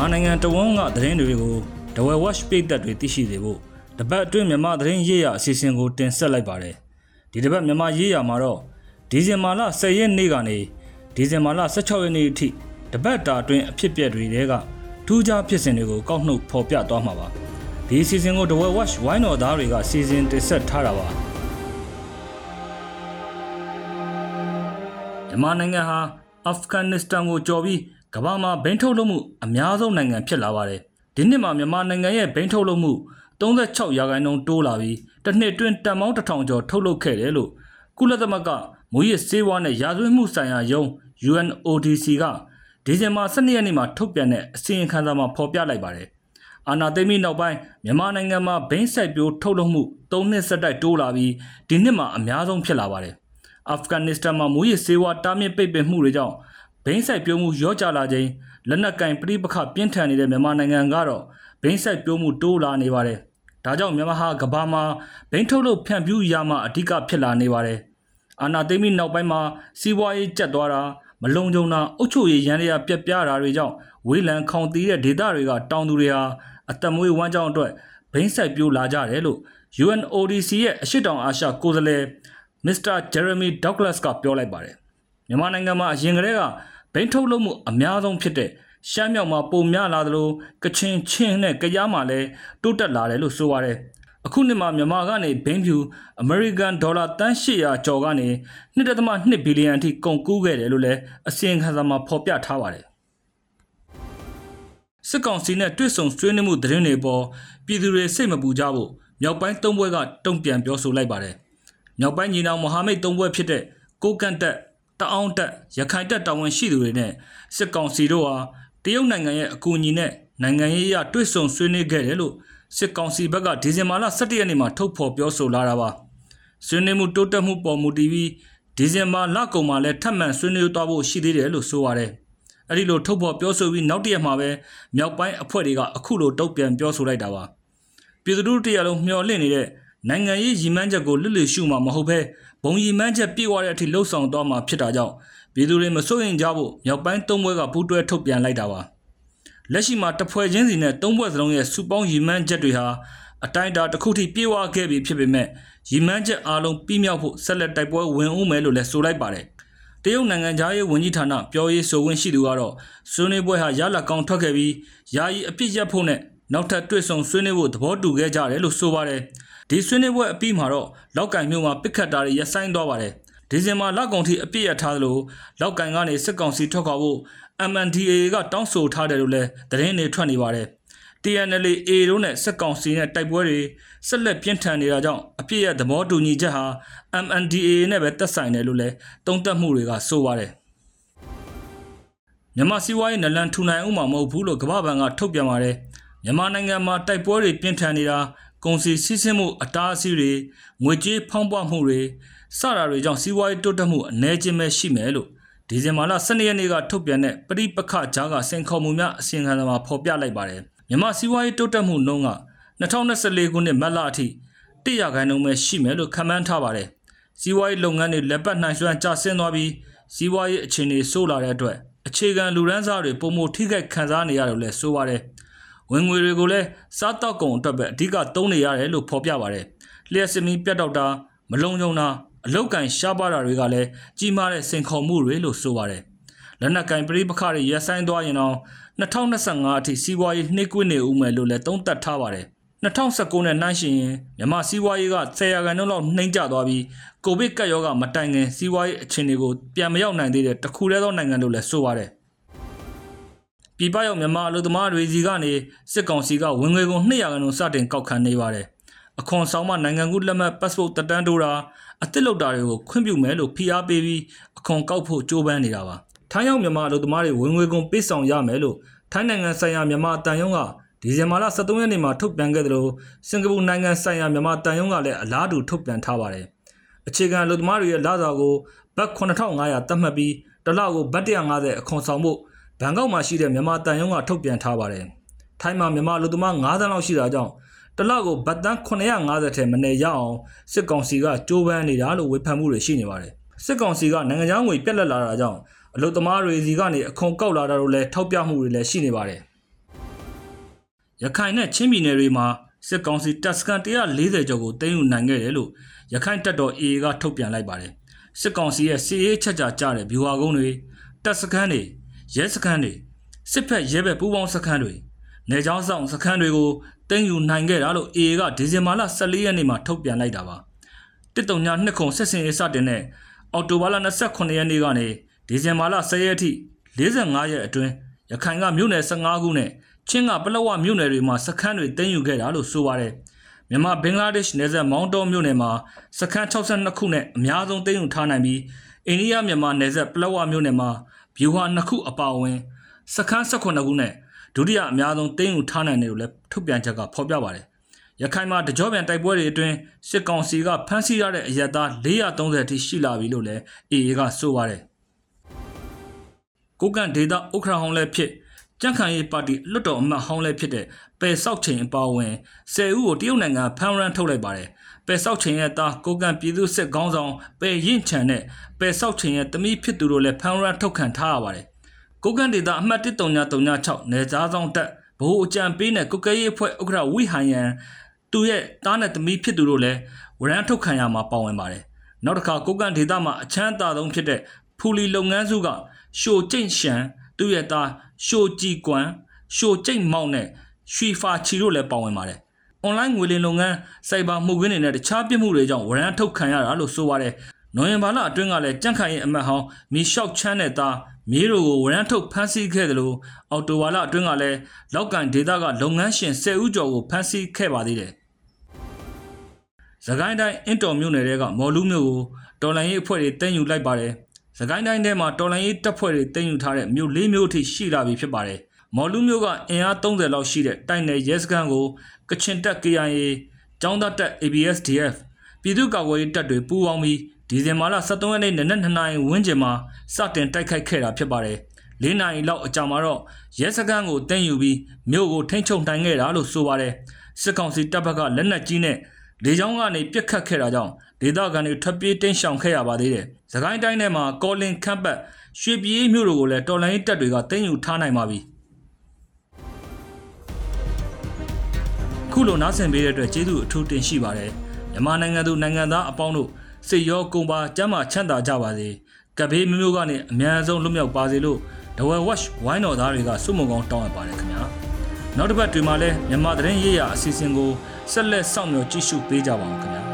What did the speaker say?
မြန်မာနိုင်ငံတဝန်းကသတင်းတွေကို The Well Watch ပိတ်သက်တွေသိရှိစေဖို့တပတ်အတွင်းမြန်မာသတင်းရေးရာအစီအစဉ်ကိုတင်ဆက်လိုက်ပါတယ်ဒီတစ်ပတ်မြန်မာရေးရာမှာတော့ဒီဇင်ဘာလ10ရက်နေ့ကနေဒီဇင်ဘာလ16ရက်နေ့အထိတပတ်တာအတွင်းအဖြစ်အပျက်တွေတဲကထူးခြားဖြစ်စဉ်တွေကိုကောက်နှုတ်ဖော်ပြသွားမှာပါဒီအစီအစဉ်ကို The Well Watch ဝိုင်းတော်သားတွေကစီစဉ်တင်ဆက်ထားတာပါမြန်မာနိုင်ငံဟာအာဖဂန်နစ္စတန်ကိုကျော်ပြီး ကမ္ဘာမှာဘိန်းထုတ်လုပ်မှုအများဆုံးနိုင်ငံဖြစ်လာပါတယ်။ဒီနှစ်မှာမြန်မာနိုင်ငံရဲ့ဘိန်းထုတ်လုပ်မှု36ရာခိုင်နှုန်းတိုးလာပြီးတစ်နှစ်အတွင်းတန်ပေါင်းတစ်ထောင်ကျော်ထုတ်လုပ်ခဲ့တယ်လို့ကုလသမဂ္ဂမူရစ်ဆေးဝါးနဲ့ရာဇဝတ်မှုဆိုင်ရာယုံ UNODC ကဒီဇင်ဘာ12ရက်နေ့မှာထုတ်ပြန်တဲ့အစီရင်ခံစာမှာဖော်ပြလိုက်ပါတယ်။အာနာသိမ်းပြီးနောက်ပိုင်းမြန်မာနိုင်ငံမှာဘိန်းစိုက်ပျိုးထုတ်လုပ်မှု၃နှစ်ဆက်တိုက်တိုးလာပြီးဒီနှစ်မှာအများဆုံးဖြစ်လာပါတယ်။အာဖဂန်နစ္စတန်မှာမူရစ်ဆေးဝါးတားမြစ်ပိတ်ပင်မှုတွေကြောင့် ဘိန်းစိုက်ပျိုးမှုရော့ကျလာခြင်းလက်နက်ကင်ပြိပခပြင်းထန်နေတဲ့မြန်မာနိုင်ငံကတော့ဘိန်းစိုက်ပျိုးမှုတိုးလာနေပါတယ်။ဒါကြောင့်မြန်မာဟာကမ္ဘာမှာဘိန်းထုတ်လုပ်ဖြန့်ဖြူးရာမှာအဓိကဖြစ်လာနေပါတယ်။အာနာသိမ်းပြီးနောက်ပိုင်းမှာစီးပွားရေးကျက်သွားတာမလုံခြုံတာအုပ်ချုပ်ရေးရန်ရပြက်ပြားတာတွေကြောင့်ဝေးလံခေါင်တီးတဲ့ဒေသတွေကတောင်သူတွေဟာအသက်မွေးဝမ်းကြောင်းအတွက်ဘိန်းစိုက်ပျိုးလာကြတယ်လို့ UNODC ရဲ့အရှိတောင်အာရှကိုယ်စားလှယ်မစ္စတာဂျယ်ရမီဒေါက်ဂလတ်ကပြောလိုက်ပါတယ်မြန်မာနိုင်ငံမှာအရင်ကတည်းက ဘိန်းထုတ်လုပ်မှုအများဆုံးဖြစ်တဲ့ရှမ်းမြောက်မှာပုံများလာသလိုကချင်ချင်းနဲ့ကရားမှာလည်းတိုးတက်လာတယ်လို့ဆိုပါတယ်အခုနှစ်မှာမြန်မာကနေဘိန်းဖြူအမေရိကန်ဒေါ်လာတန်း800ကျော်ကနေ1.2ဘီလီယံအထိကုန်ကူးခဲ့တယ်လို့လည်းအစီရင်ခံစာမှာဖော်ပြထားပါတယ်စစ်ကောင်စီနဲ့တွေ့ဆုံဆွေးနွေးမှုသတင်းတွေပေါ်ပြည်သူတွေစိတ်မပူကြဖို့မြောက်ပိုင်းသုံးဘွဲကတုံ့ပြန်ပြောဆိုလိုက်ပါတယ်။မြောက်ပိုင်းညီနောင်မဟာမိတ်သုံးဘွဲဖြစ်တဲ့ကိုကန့်တက် တအောင်းတက်ရခိုင်တက်တာဝန်ရှိသူတွေနဲ့စစ်ကောင်စီတို့ဟာတရုတ်နိုင်ငံရဲ့အကူအညီနဲ့နိုင်ငံရေးအရတွေ့ဆုံဆွေးနွေးခဲ့တယ်လို့စစ်ကောင်စီဘက်ကဒီဇင်ဘာလ17ရက်နေ့မှာထုတ်ဖော်ပြောဆိုလာတာပါ။ဆွေးနွေးမှုတိုးတက်မှုပေါ်မူတည်ပြီးဒီဇင်ဘာလကုန်မှာလည်းထပ်မံဆွေးနွေးသွားဖို့ရှိသေးတယ်လို့ဆိုပါတယ်။အဲ့ဒီလိုထုတ်ဖော်ပြောဆိုပြီးနောက်တရက်မှာပဲမြောက်ပိုင်းအဖွဲ့တွေကအခုလိုတုံ့ပြန်ပြောဆိုလိုက်တာပါပြည်သူတို့တရားလုံးမျှော်လင့်နေတဲ့ နိုင်ငံရေးရည်မှန်းချက်ကိုလွတ်လပ်ရှုမှာမဟုတ်ဘဲဘုံရည်မှန်းချက်ပြည့်ဝတဲ့အထိလှုပ်ဆောင်သွားမှာဖြစ်တာကြောင့်ပြည်သူတွေမစိုးရင်ကြဖို့မြောက်ပိုင်းသုံးဘွဲကပူးတွဲထုတ်ပြန်လိုက်တာပါလက်ရှိမှာတဖွဲ့ချင်းစီနဲ့သုံးဘွဲစလုံးရဲ့စုပေါင်းရည်မှန်းချက်တွေဟာအတိုင်းအတာတစ်ခုထိပြေဝခဲ့ပြီဖြစ်ပေမဲ့ရည်မှန်းချက်အားလုံးပြီးမြောက်ဖို့ဆက်လက်တိုက်ပွဲဝင်ဦးမယ်လို့လည်းဆိုလိုက်ပါတယ်တရုတ်နိုင်ငံသားရေးဝန်ကြီးဌာနပြောရေးဆိုခွင့်ရှိသူကတော့ဆွေးနွေးပွဲဟာရလကောင်ထွက်ခဲ့ပြီးယာယီအပြစ်ရက်ဖို့နဲ့နောက်ထပ်တွေ့ဆုံဆွေးနွေးဖို့သဘောတူခဲ့ကြတယ်လို့ဆိုပါတယ် ဒီဆွေးနွေးပွဲအပြီးမှာတော့လောက်ကင်မြို့မှာပစ်ခတ်တာတွေရပ်ဆိုင်းသွားပါတယ်ဒီဇင်ဘာလကုန်ထိအပြစ်ရထားသလိုလောက်ကင်ကနေစစ်ကောင်စီထွက်ခွာဖို့ MNDAA ကတောင်းဆိုထားတယ်လို့လည်းသတင်းတွေထွက်နေပါတယ် TNLA A တို့နဲ့စစ်ကောင်စီနဲ့တိုက်ပွဲတွေဆက်လက်ပြင်းထန်နေတာကြောင့်အပြစ်ရသဘောတူညီချက်ဟာ MNDAA နဲ့ပဲတက်ဆိုင်တယ်လို့လည်းတုံ့တက်မှုတွေကဆိုပါတယ်မြန်မာစီးပွားရေးနလန်ထူနိုင်ဥမှာမဟုတ်ဘူးလို့ကမ္ဘာ့ဘဏ်ကထုတ်ပြန်ပါတယ်မြန်မာနိုင်ငံမှာတိုက်ပွဲတွေပြင်းထန်နေတာ ကုန်စည်စီးဆင်းမှုအတားအဆီးတွေငွေကြေးဖောင်းပွမှုတွေစတာတွေကြောင့်စီးပွားရေးတိုးတက်မှုအနည်းချင်းပဲရှိမယ်လို့ဒီဇင်ဘာလ12ရက်နေ့ကထုတ်ပြန်တဲ့ပရိပခကြားကစင်ခေါ်မှုများအစီအခံမှာဖော်ပြလိုက်ပါတယ်မြန်မာစီးပွားရေးတိုးတက်မှုနှုန်းက2024ခုနှစ်မတ်လအထိ100ရာခိုင်နှုန်းပဲရှိမယ်လို့ခန့်မှန်းထားပါတယ်စီးပွားရေးလုပ်ငန်းတွေလက်ပတ်နှံရွှမ်းကျဆင်းသွားပြီးစီးပွားရေးအခြေအနေဆိုးလာတဲ့အတွက်အခြေခံလူရန်စားတွေပုံမထိခိုက်ခံစားနေရတယ်လို့လည်းဆိုပါတယ်။ ဝင်ငွေတွေကိုလည်းစားတောက်ကုန်အတွက်ပဲအဓိကသုံးနေရတယ်လို့ဖော်ပြပါတယ်။လျှက်စမီပြတ်တောက်တာမလုံခြုံတာအလောက်ကန်ရှားပါတာတွေကလည်းကြီးမားတဲ့စင်ခေါ်မှုတွေလို့ဆိုပါတယ်။လက်နက်ကင်ပရိပခတွေရပ်ဆိုင်းသွားရင်တော့2025အထိစီးပွားရေးနှိကွေးနေဦးမယ်လို့လည်းသုံးသပ်ထားပါတယ်။2019နဲ့နှိုင်းယှဉ်ရင်မြန်မာစီးပွားရေးက10ရာခိုင်နှုန်းလောက်နှိမ့်ကျသွားပြီးကိုဗစ်ကပ်ရောဂါမတိုင်ခင်စီးပွားရေးအခြေအနေကိုပြန်မရောက်နိုင်သေးတဲ့တခုတည်းသောနိုင်ငံလို့လည်းဆိုပါတယ်။ ပြည်ပရောက်မြန်မာအလုပ်သမားတွေစီကနေစစ်ကောင်စီကဝင်ငွေကုန်200ရာခိုင်နှုန်းစတင်ကောက်ခံနေပါတယ်။အခွန်ဆောင်မှနိုင်ငံကူးလက်မှတ် passport တက်တန်းတိုးတာအသစ်လုပ်တာတွေကိုခွင့်ပြုမယ်လို့ဖိအားပေးပြီးအခွန်ကောက်ဖို့ကြိုးပမ်းနေတာပါ။ထိုင်းရောက်မြန်မာအလုပ်သမားတွေဝင်ငွေကုန်ပေးဆောင်ရမယ်လို့ထိုင်းနိုင်ငံဆိုင်ရာမြန်မာအတန်ယုံကဒီဇင်ဘာလ23ရက်နေ့မှာထုတ်ပြန်ခဲ့သလိုစင်ကာပူနိုင်ငံဆိုင်ရာမြန်မာတန်ယုံကလည်းအလားတူထုတ်ပြန်ထားပါတယ်။အခြေခံလူသမားတွေရဲ့လစာကိုဘတ်9500သတ်မှတ်ပြီးတစ်လကိုဘတ်150အခွန်ဆောင်ဖို့ ဘန်ကောက်မှာရှိတဲ့မြန်မာတန်ယုံကထုတ်ပြန်ထားပါတယ်။ထိုင်းမှာမြန်မာလူသမား9000လောက်ရှိတာကြောင့်တစ်လကိုဘတ်တန်း950ထဲမနေရအောင်စစ်ကောင်စီကကြိုးပမ်းနေတာလို့ဝေဖန်မှုတွေရှိနေပါတယ်။စစ်ကောင်စီကနိုင်ငံခြားငွေပြက်လက်လာတာကြောင့်အလုသမားတွေစီကနေအခွန်ကောက်လာတာလို့လည်းထောက်ပြမှုတွေလည်းရှိနေပါတယ်။ရခိုင်နဲ့ချင်းပြည်နယ်တွေမှာစစ်ကောင်စီတပ်စခန်း140ကျော်ကိုသိမ်းယူနိုင်ခဲ့တယ်လို့ရခိုင်တပ်တော် AA ကထုတ်ပြန်လိုက်ပါတယ်စစ်ကောင်စီရဲ့စစ်ရေးချက်ကြကြတဲ့ဗျူဟာကုန်းတွေတပ်စခန်းတွေ ရဲစခန်းတွေစစ်ဖက်ရဲဘက်ပူးပေါင်းစခန်းတွေနေကြောင်းဆောင်စခန်းတွေကိုသိမ်းယူနိုင်ခဲ့တာလို့ AA ကဒီဇင်ဘာလ14ရက်နေ့မှာထုတ်ပြန်လိုက်တာပါတစ်တုံညာနှစ်ခုဆက်စင်ရေးစတင်တဲ့အော်တိုဘာလ28ရက်နေ့ကနေဒီဇင်ဘာလ10ရက်အထိ45ရက်အတွင်းရခိုင်ကမြို့နယ်15ခုနဲ့ချင်းကပလောဝမြို့နယ်တွေမှာစခန်းတွေသိမ်းယူခဲ့တာလို့ဆိုပါတယ်မြန်မာဘင်္ဂလားဒေ့ရှ်နယ်စပ်မောင်းတောမြို့နယ်မှာစခန်း62ခုနဲ့အများဆုံးသိမ်းယူထားနိုင်ပြီးအိန္ဒိယမြန်မာနယ်စပ်ပလောဝမြို့နယ်မှာ ဗျူဟာ2ခုအပါအဝင်စခန်း18ခုနဲ့ဒုတိယအများဆုံးသိမ်းယူထားနိုင်တယ်လို့လည်းထုတ်ပြန်ချက်ကဖော်ပြပါတယ်ရခိုင်မှာတကြောပြန်တိုက်ပွဲတွေအတွင်းစစ်ကောင်စီကဖမ်းဆီးရတဲ့အရက်သား430အထိရှိလာပြီလို့လည်း AA ကဆိုပါတယ်ကိုကန်ဒေတာဥက္ခရာဟောင်းလည်းဖြစ်ကြန့်ခိုင်ရေးပါတီလွတ်တော်အမတ်ဟောင်းလည်းဖြစ်တဲ့ပယ်ဆောက်ချိန်အပါအဝင်10ဦးကိုတရုတ်နိုင်ငံဖမ်းရန်ထုတ်လိုက်ပါတယ် ပယ်ဆောက်ချိန်ရဲ့သားကိုကန်ပြည်သူစစ်ခေါင်းဆောင်ပယ်ရင်ချန်နဲ့ပယ်ဆောက်ချိန်ရဲ့တမိဖြစ်သူတို့လည်းဖမ်းရန်ထုတ်ခံထားရပါတယ်ကိုကန်ဒေတာအမှတ်1336နယ်ကြားဆောင်တက်ဘိုးအကြံပေးနဲ့ကုတ်ကဲရေးအဖွဲ့ဥက္ကဋ္ဌဝိဟန်ယန်သူရဲ့တားနဲ့တမိဖြစ်သူတို့လည်းဝရန်ထုတ်ခံရမှာပါဝင်ပါတယ်နောက်တစ်ခါကိုကန်ဒေတာမှာအချမ်းသာဆုံးဖြစ်တဲ့ဖူလီလုပ်ငန်းစုကရှိုကျိန့်ရှန်သူ့ရဲ့သားရှိုကြည်ကွမ်ရှိုကျိန့်မောက်နဲ့ရွှီဖာချီတို့လည်းပါဝင်ပါတယ်။ online ငွေလင်လုပ်ငန်းစိုက်ဘာမှုခင်းတွေနဲ့တခြားပြစ်မှုတွေကြောင့်ဝရမ်းထုတ်ခံရတာလို့ဆိုပါတယ်။နိုဝင်ဘာလအတွင်းကလည်းကြန့်ခိုင်ရဲ့အမတ်ဟောင်းမီရှောက်ချမ်းတဲ့သားမြေးတို့ကိုဝရမ်းထုတ်ဖမ်းဆီးခဲ့တယ်လို့အော်တိုဝါလအတွင်းကလည်းလောက်ကန်ဒေတာကလုပ်ငန်းရှင်10ဦးကျော်ကိုဖမ်းဆီးခဲ့ပါသေးတယ်။သခိုင်းတိုင်းအင်တော်မြို့နယ်တွေကမော်လူမျိုးကိုတော်လိုင်းရေးအဖွဲ့တွေတင်ယူလိုက်ပါတယ်။သခိုင်းတိုင်းထဲမှာတော်လိုင်းရေးတပ်ဖွဲ့တွေတင်ယူထားတဲ့မြို့၄မြို့အထိရှိလာပြီဖြစ်ပါတယ်။ မော်လူမျိုးကအင်အား30လောက်ရှိတဲ့တိုက်နယ်ရဲစခန်းကိုကချင်တပ် KIA ကျောင်းသားတပ် ABSDF ပြည်သူ့ကာကွယ်ရေးတပ်တွေပူးပေါင်းပြီးဒီဇင်ဘာလ23ရက်နေ့နနက်2နာရီဝန်းကျင်မှာစတင်တိုက်ခိုက်ခဲ့တာဖြစ်ပါတယ်။၄နာရီလောက်အကြာမှာတော့ရဲစခန်းကိုတင်ယူပြီးမြို့ကိုထိန်းချုပ်နိုင်ခဲ့တာလို့ဆိုပါတယ်။စစ်ကောင်စီတပ်ဘက်ကလက်နက်ကြီးနဲ့လေကြောင်းကနေပစ်ခတ်ခဲ့တာကြောင့်ဒေသခံတွေထပ်ပြေးတင်းရှောင်ခဲ့ရပါသေးတယ်။သခိုင်းတိုင်းထဲမှာကောလင်ခန့်ပတ်ရွှေပြည်မြို့တို့ကိုလည်းတော်လိုင်းတပ်တွေကတင်းယူထားနိုင်ပါပြီ။ ခုလိုနားဆင်ပေးတဲ့အတွက်ကျေးဇူးအထူးတင်ရှိပါတယ်။မြန်မာနိုင်ငံသူနိုင်ငံသားအပေါင်းတို့စိတ်ရောကိုယ်ပါကျမ်းမာချမ်းသာကြပါစေ။ကပ်ဘေးမျိုးမျိုးကနေအများဆုံးလွတ်မြောက်ပါစေလို့ဒဝဲဝက်ဝိုင်းတော်သားတွေကစုမုံကောင်းတောင်းအပ်ပါတယ်ခင်ဗျာ။နောက်တစ်ပတ်တွင်မှလည်းမြန်မာသတင်းရေးရာအစီအစဉ်ကိုဆက်လက်စောင့်မျှော်ကြည့်ရှုပေးကြပါအောင်ခင်ဗျာ